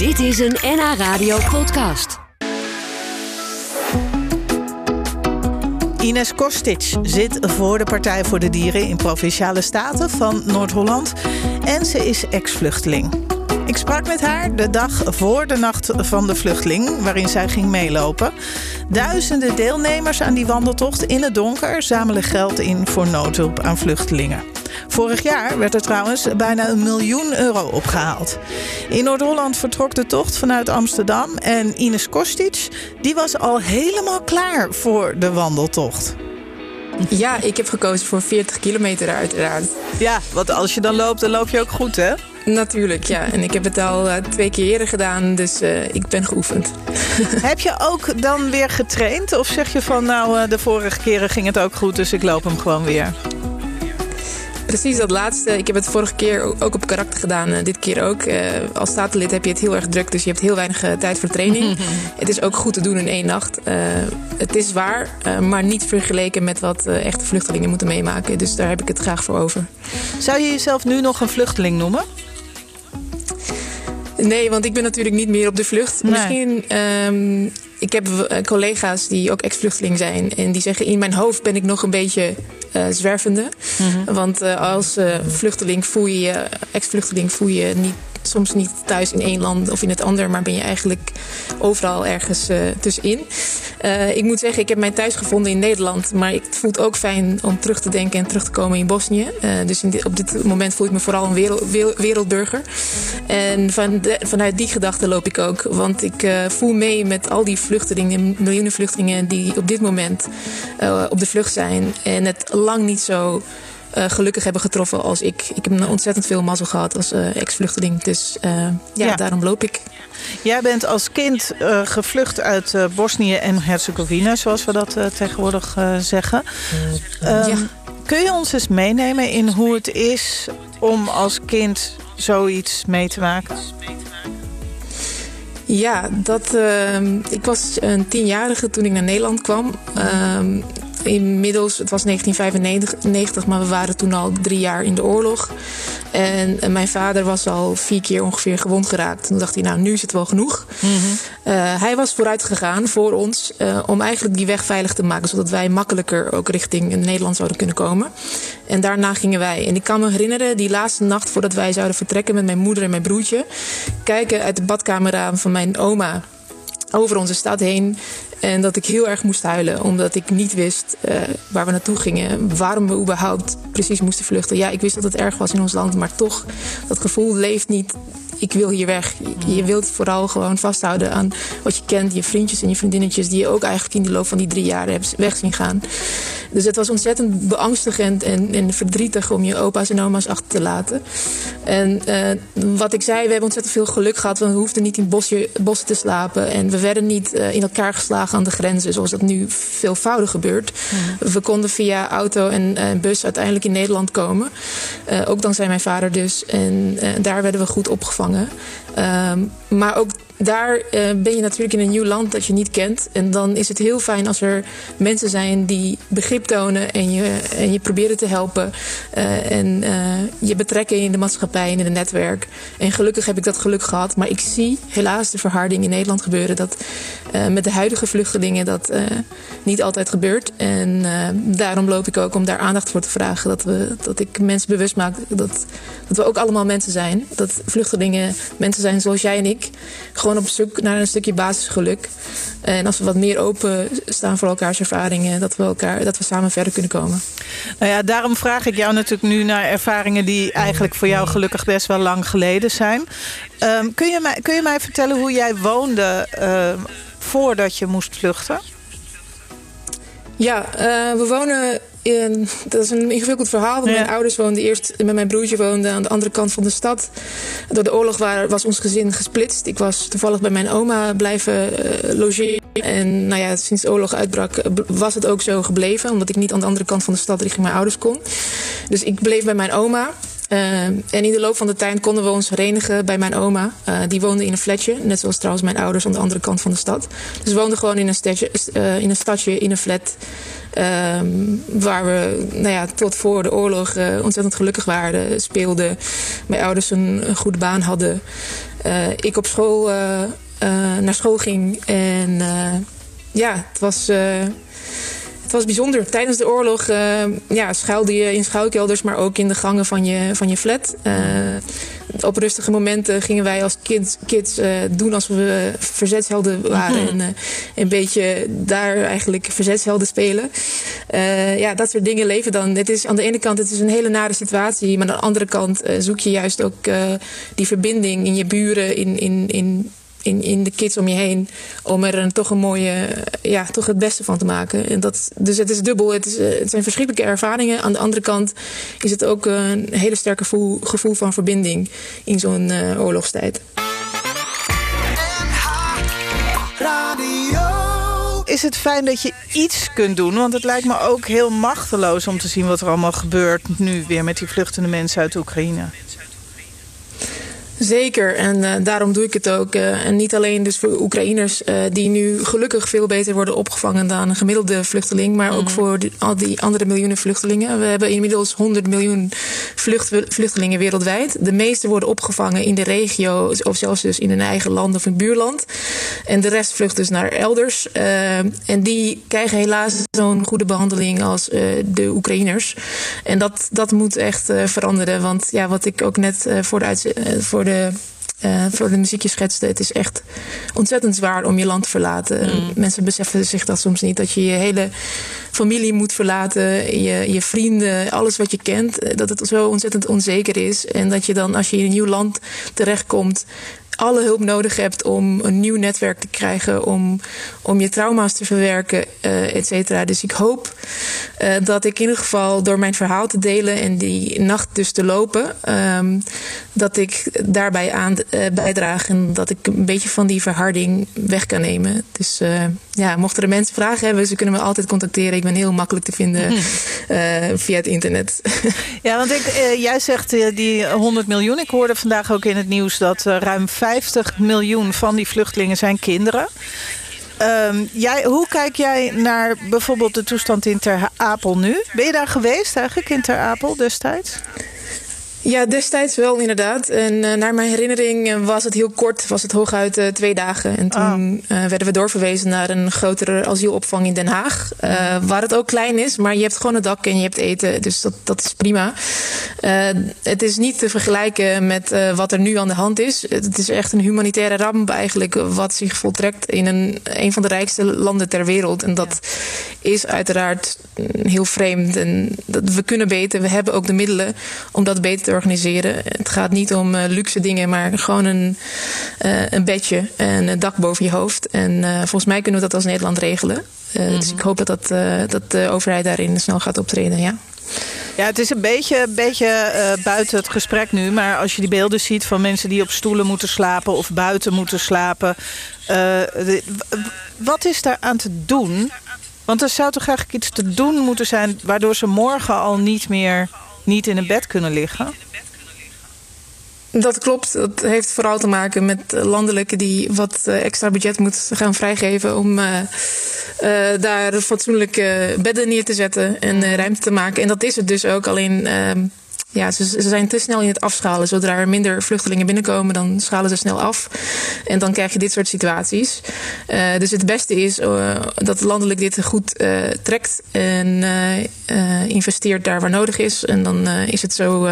Dit is een NH Radio podcast. Ines Kostic zit voor de Partij voor de Dieren in Provinciale Staten van Noord-Holland. En ze is ex-vluchteling. Ik sprak met haar de dag voor de Nacht van de Vluchteling, waarin zij ging meelopen. Duizenden deelnemers aan die wandeltocht in het donker zamelen geld in voor noodhulp aan vluchtelingen. Vorig jaar werd er trouwens bijna een miljoen euro opgehaald. In Noord-Holland vertrok de tocht vanuit Amsterdam en Ines Kostic die was al helemaal klaar voor de wandeltocht. Ja, ik heb gekozen voor 40 kilometer uiteraard. Ja, want als je dan loopt, dan loop je ook goed, hè? Natuurlijk, ja. En ik heb het al uh, twee keer eerder gedaan, dus uh, ik ben geoefend. heb je ook dan weer getraind? Of zeg je van, nou, uh, de vorige keren ging het ook goed, dus ik loop hem gewoon weer? Precies dat laatste. Ik heb het vorige keer ook op karakter gedaan, dit keer ook. als statenlid heb je het heel erg druk, dus je hebt heel weinig tijd voor training. het is ook goed te doen in één nacht. het is waar, maar niet vergeleken met wat echte vluchtelingen moeten meemaken. Dus daar heb ik het graag voor over. Zou je jezelf nu nog een vluchteling noemen? Nee, want ik ben natuurlijk niet meer op de vlucht. Nee. Misschien. Um, ik heb collega's die ook ex-vluchteling zijn. En die zeggen: In mijn hoofd ben ik nog een beetje uh, zwervende. Mm -hmm. Want uh, als uh, vluchteling voel je je, ex-vluchteling voel je niet soms niet thuis in één land of in het ander, maar ben je eigenlijk overal ergens uh, tussenin. Uh, ik moet zeggen, ik heb mijn thuis gevonden in Nederland, maar het voelt ook fijn om terug te denken en terug te komen in Bosnië. Uh, dus op dit moment voel ik me vooral een wereld, wereldburger. En van vanuit die gedachte loop ik ook, want ik voel mee met al die vluchtelingen, miljoenen vluchtelingen die op dit moment op de vlucht zijn en het lang niet zo uh, gelukkig hebben getroffen als ik. Ik heb ontzettend veel mazzel gehad als uh, ex-vluchteling. Dus uh, ja, ja, daarom loop ik. Jij bent als kind gevlucht uit Bosnië en Herzegovina, zoals we dat tegenwoordig zeggen. Um, ja. Kun je ons eens meenemen in hoe het is om als kind zoiets mee te maken? Ja, dat, ik was een tienjarige toen ik naar Nederland kwam. Uh, inmiddels, het was 1995, maar we waren toen al drie jaar in de oorlog. En, mijn vader was al vier keer ongeveer gewond geraakt. Toen dacht hij, nou, nu is het wel genoeg. Mm -hmm. uh, hij was vooruit gegaan voor ons uh, om eigenlijk die weg veilig te maken, zodat wij makkelijker ook richting Nederland zouden kunnen komen. En daarna gingen wij. En ik kan me herinneren, die laatste nacht voordat wij zouden vertrekken met mijn moeder en mijn broertje, kijken uit de badkamerraam van mijn oma over onze stad heen. En dat ik heel erg moest huilen, omdat ik niet wist uh, waar we naartoe gingen. Waarom we überhaupt precies moesten vluchten. Ja, ik wist dat het erg was in ons land, maar toch, dat gevoel leeft niet. Ik wil hier weg. Je wilt vooral gewoon vasthouden aan wat je kent, je vriendjes en je vriendinnetjes, die je ook eigenlijk in de loop van die drie jaar hebt weg zien gaan. Dus het was ontzettend beangstigend en, en verdrietig om je opa's en oma's achter te laten. En uh, wat ik zei, we hebben ontzettend veel geluk gehad. Want we hoefden niet in bosje, bossen te slapen. En we werden niet uh, in elkaar geslagen aan de grenzen, zoals dat nu veelvoudig gebeurt. We konden via auto en uh, bus uiteindelijk in Nederland komen. ook dankzij mijn vader dus. En daar werden we goed opgevangen. Um, maar ook daar uh, ben je natuurlijk in een nieuw land dat je niet kent. En dan is het heel fijn als er mensen zijn die begrip tonen en je, en je proberen te helpen. Uh, en uh, je betrekken in de maatschappij en in het netwerk. En gelukkig heb ik dat geluk gehad. Maar ik zie helaas de verharding in Nederland gebeuren. Dat met de huidige vluchtelingen dat niet altijd gebeurt. En daarom loop ik ook om daar aandacht voor te vragen. Dat, we, dat ik mensen bewust maak dat, dat we ook allemaal mensen zijn. Dat vluchtelingen mensen zijn zoals jij en ik. Op zoek naar een stukje basisgeluk. En als we wat meer open staan voor elkaars ervaringen, dat we, elkaar, dat we samen verder kunnen komen. Nou ja, daarom vraag ik jou natuurlijk nu naar ervaringen die eigenlijk voor jou gelukkig best wel lang geleden zijn. Um, kun, je mij, kun je mij vertellen hoe jij woonde uh, voordat je moest vluchten? Ja, uh, we wonen in, dat is een ingewikkeld verhaal. Want ja. mijn ouders woonden eerst met mijn broertje woonden aan de andere kant van de stad. Door de oorlog waar, was ons gezin gesplitst. Ik was toevallig bij mijn oma blijven uh, logeren. En nou ja, sinds de oorlog uitbrak was het ook zo gebleven. Omdat ik niet aan de andere kant van de stad richting mijn ouders kon. Dus ik bleef bij mijn oma. Uh, en in de loop van de tijd konden we ons verenigen bij mijn oma. Uh, die woonde in een flatje, net zoals trouwens mijn ouders aan de andere kant van de stad. Dus we woonden gewoon in een, stadje, uh, in een in een flat. Um, waar we nou ja, tot voor de oorlog ontzettend gelukkig waren, speelden. Mijn ouders een, een goede baan hadden. ik op school naar school ging. En ja, het was het was bijzonder. Tijdens de oorlog uh, ja, schuilde je in schuilkelders, maar ook in de gangen van je, van je flat. Uh, op rustige momenten gingen wij als kids, kids uh, doen alsof we verzetshelden waren. Mhm. En een beetje daar eigenlijk verzetshelden spelen. ja, dat soort dingen leven dan. Het is, aan de ene kant het is een hele nare situatie. Maar aan de andere kant zoek je juist ook die verbinding in je buren, in, in, in in, in de kids om je heen. Om er een, toch een mooie, ja, toch het beste van te maken. En dat, dus het is dubbel. Het, is, eh, het zijn verschrikkelijke ervaringen. Aan de andere kant is het ook een hele sterke gevoel, gevoel van verbinding in zo'n uh, oorlogstijd. Is het fijn dat je iets kunt doen? Want het lijkt me ook heel machteloos om te zien wat er allemaal gebeurt nu weer met die vluchtende mensen uit Oekraïne. Zeker, en uh, daarom doe ik het ook. Uh, en niet alleen dus voor Oekraïners uh, die nu gelukkig veel beter worden opgevangen dan een gemiddelde vluchteling, maar ook mhm. voor die, al die andere miljoenen vluchtelingen. We hebben inmiddels 100 miljoen vlucht, vluchtelingen wereldwijd. De meeste worden opgevangen in de regio, of zelfs dus in hun eigen land of een buurland. En de rest vlucht dus naar elders. en die krijgen helaas zo'n goede behandeling als de Oekraïners. En dat, dat moet echt veranderen. Want ja, wat ik ook net voor de, voor de uh, voor de muziekje schetste. Het is echt ontzettend zwaar om je land te verlaten. Mm. Mensen beseffen zich dat soms niet. Dat je je hele familie moet verlaten, je, je vrienden, alles wat je kent. Eh, dat het zo ontzettend onzeker is. En dat je dan, als je in een nieuw land terechtkomt, alle hulp nodig hebt om een nieuw netwerk te krijgen, om, om je trauma's te verwerken, uh, et cetera. Dus ik hoop uh, dat ik in ieder geval door mijn verhaal te delen en die nacht dus te lopen, um, dat ik daarbij aan uh, bijdraag en dat ik een beetje van die verharding weg kan nemen. Dus ja, mochten er mensen vragen hebben, ze kunnen me altijd contacteren. Ik ben heel makkelijk te vinden via het internet. ja, want ik, jij zegt die 100 miljoen. Ik hoorde vandaag ook in het nieuws dat ruim 50 miljoen van die vluchtelingen zijn kinderen. Um, jij, hoe kijk jij naar bijvoorbeeld de toestand in Ter Apel nu? Ben je daar geweest eigenlijk in Ter Apel destijds? Ja, destijds wel inderdaad. En uh, naar mijn herinnering eh, was het heel kort, was het hooguit uh, twee dagen. En toen oh. werden we doorverwezen naar een grotere asielopvang in Den Haag. waar het ook klein is, maar je hebt gewoon een dak en je hebt eten. Dus dat, dat is prima. het is niet te vergelijken met wat er nu aan de hand is. Het is echt een humanitaire ramp eigenlijk, wat zich voltrekt in een, een van de rijkste landen ter wereld. En dat is uiteraard heel vreemd. En dat, we kunnen beter, we hebben ook de middelen om dat beter te organiseren. Het gaat niet om uh, luxe dingen, maar gewoon een, uh, een bedje en een dak boven je hoofd. En uh, volgens mij kunnen we dat als Nederland regelen. Dus ik hoop dat, dat, dat de overheid daarin snel gaat optreden. Ja. Ja, het is een beetje, beetje buiten het gesprek nu. Maar als je die beelden ziet van mensen die op stoelen moeten slapen of buiten moeten slapen. wat is daar aan te doen? Want er zou toch eigenlijk iets te doen moeten zijn... waardoor ze morgen al niet meer niet in een bed kunnen liggen? Dat klopt. Dat heeft vooral te maken met landelijke die wat eh, extra budget moeten gaan vrijgeven om uh, uh, daar fatsoenlijke bedden neer te zetten en ruimte te maken. En dat is het dus ook. Alleen ehm, ja, ze, ze, zijn te snel in het afschalen. Zodra er minder vluchtelingen binnenkomen, dan schalen ze snel af. En dan krijg je dit soort situaties. Uh, dus het beste is uh, dat landelijk dit goed uh, trekt en investeert daar waar nodig is. En dan is het zo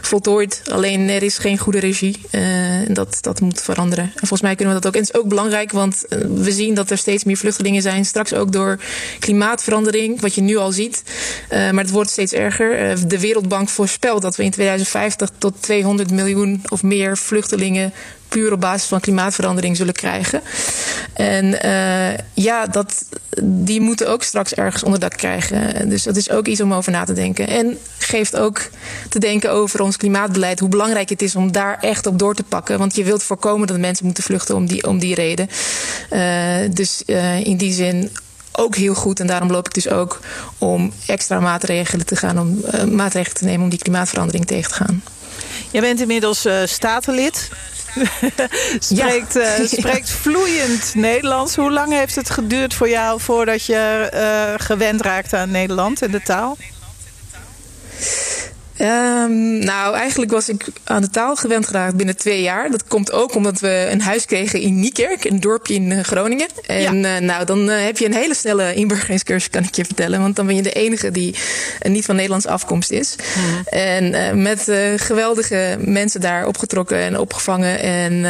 voltooid. Alleen er is geen goede regie. en dat, dat moet veranderen. En volgens mij kunnen we dat ook. En het is ook belangrijk, want we zien dat er steeds meer vluchtelingen zijn. Straks ook door klimaatverandering, wat je nu al ziet. maar het wordt steeds erger. de Wereldbank voor voorspelt dat we in 2050 tot 200 miljoen of meer vluchtelingen puur op basis van klimaatverandering zullen krijgen. En uh, ja, dat, die moeten ook straks ergens onder dak krijgen. Dus dat is ook iets om over na te denken. En geeft ook te denken over ons klimaatbeleid. Hoe belangrijk het is om daar echt op door te pakken. Want je wilt voorkomen dat mensen moeten vluchten om die, om die reden. Uh, dus uh, in die zin ook heel goed. En daarom loop ik dus ook om extra maatregelen te gaan, om uh, maatregelen te nemen om die klimaatverandering tegen te gaan. Jij bent inmiddels uh, statenlid. spreekt, uh, spreekt vloeiend Nederlands. Hoe lang heeft het geduurd voor jou voordat je gewend raakte aan Nederland en de taal? Um, nou, eigenlijk was ik aan de taal gewend geraakt binnen twee jaar. Dat komt ook omdat we een huis kregen in Niekerk, een dorpje in eh, Groningen. En ja. uh, nou, dan uh, heb je een hele snelle inburgeringscursus, kan ik je vertellen. Want dan ben je de enige die niet van Nederlandse afkomst is. En met geweldige mensen daar opgetrokken en opgevangen. En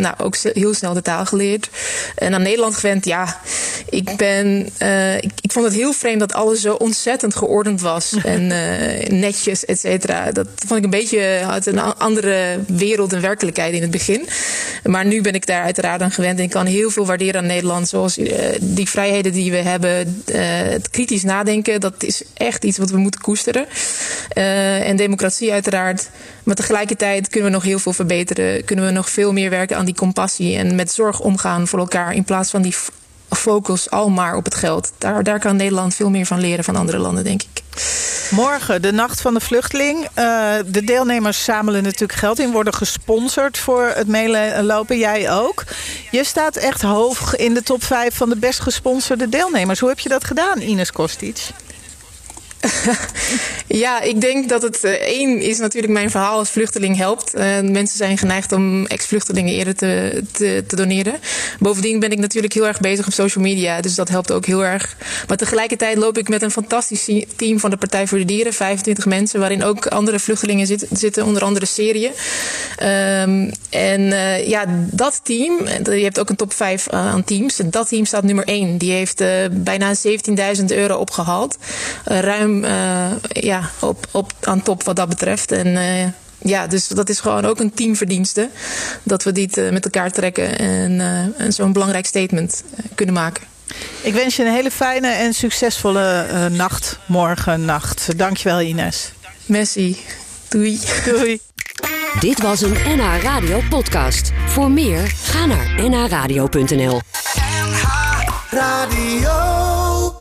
nou, ook heel snel de taal geleerd. En aan Nederland gewend, ja. Ik ben, ik, ik, vond het heel vreemd dat alles zo ontzettend geordend was. en netjes, et cetera. Dat vond ik een beetje uit een andere wereld en werkelijkheid in het begin. Maar nu ben ik daar uiteraard aan gewend en ik kan heel veel waarderen aan Nederland. Zoals uh, die vrijheden die we hebben. Uh, het kritisch nadenken, dat is echt iets wat we moeten koesteren. Uh, en democratie uiteraard. Maar tegelijkertijd kunnen we nog heel veel verbeteren. Kunnen we nog veel meer werken aan die compassie en met zorg omgaan voor elkaar. In plaats van die focus al maar op het geld. Daar, daar kan Nederland veel meer van leren van andere landen, denk ik. Morgen, de Nacht van de Vluchteling. Uh, de deelnemers zamelen natuurlijk geld in, worden gesponsord voor het meelopen. Jij ook. Je staat echt hoog in de top 5 van de best gesponsorde deelnemers. Hoe heb je dat gedaan, Ines Kostic? ja, ik denk dat het uh, één is natuurlijk mijn verhaal als vluchteling helpt. Uh, mensen zijn geneigd om ex-vluchtelingen eerder te, te, doneren. Bovendien ben ik natuurlijk heel erg bezig op social media, dus dat helpt ook heel erg. Maar tegelijkertijd loop ik met een fantastisch team van de Partij voor de Dieren, 25 mensen, waarin ook andere vluchtelingen zit, zitten, onder andere Syrië. Um, en uh, ja, dat team, je hebt ook een top 5 aan teams. Dat team staat nummer 1. Die heeft bijna 17.000 euro opgehaald. ruim uh, ja, op, op, aan top wat dat betreft. En uh, ja, dus dat is gewoon ook een teamverdienste. Dat we dit uh, met elkaar trekken en, en zo'n belangrijk statement kunnen maken. Ik wens je een hele fijne en succesvolle nacht, morgen nacht. Dankjewel Ines. Messi. Doei. Doei. Dit was een NH Radio podcast. Voor meer, ga naar nhradio.nl NH Radio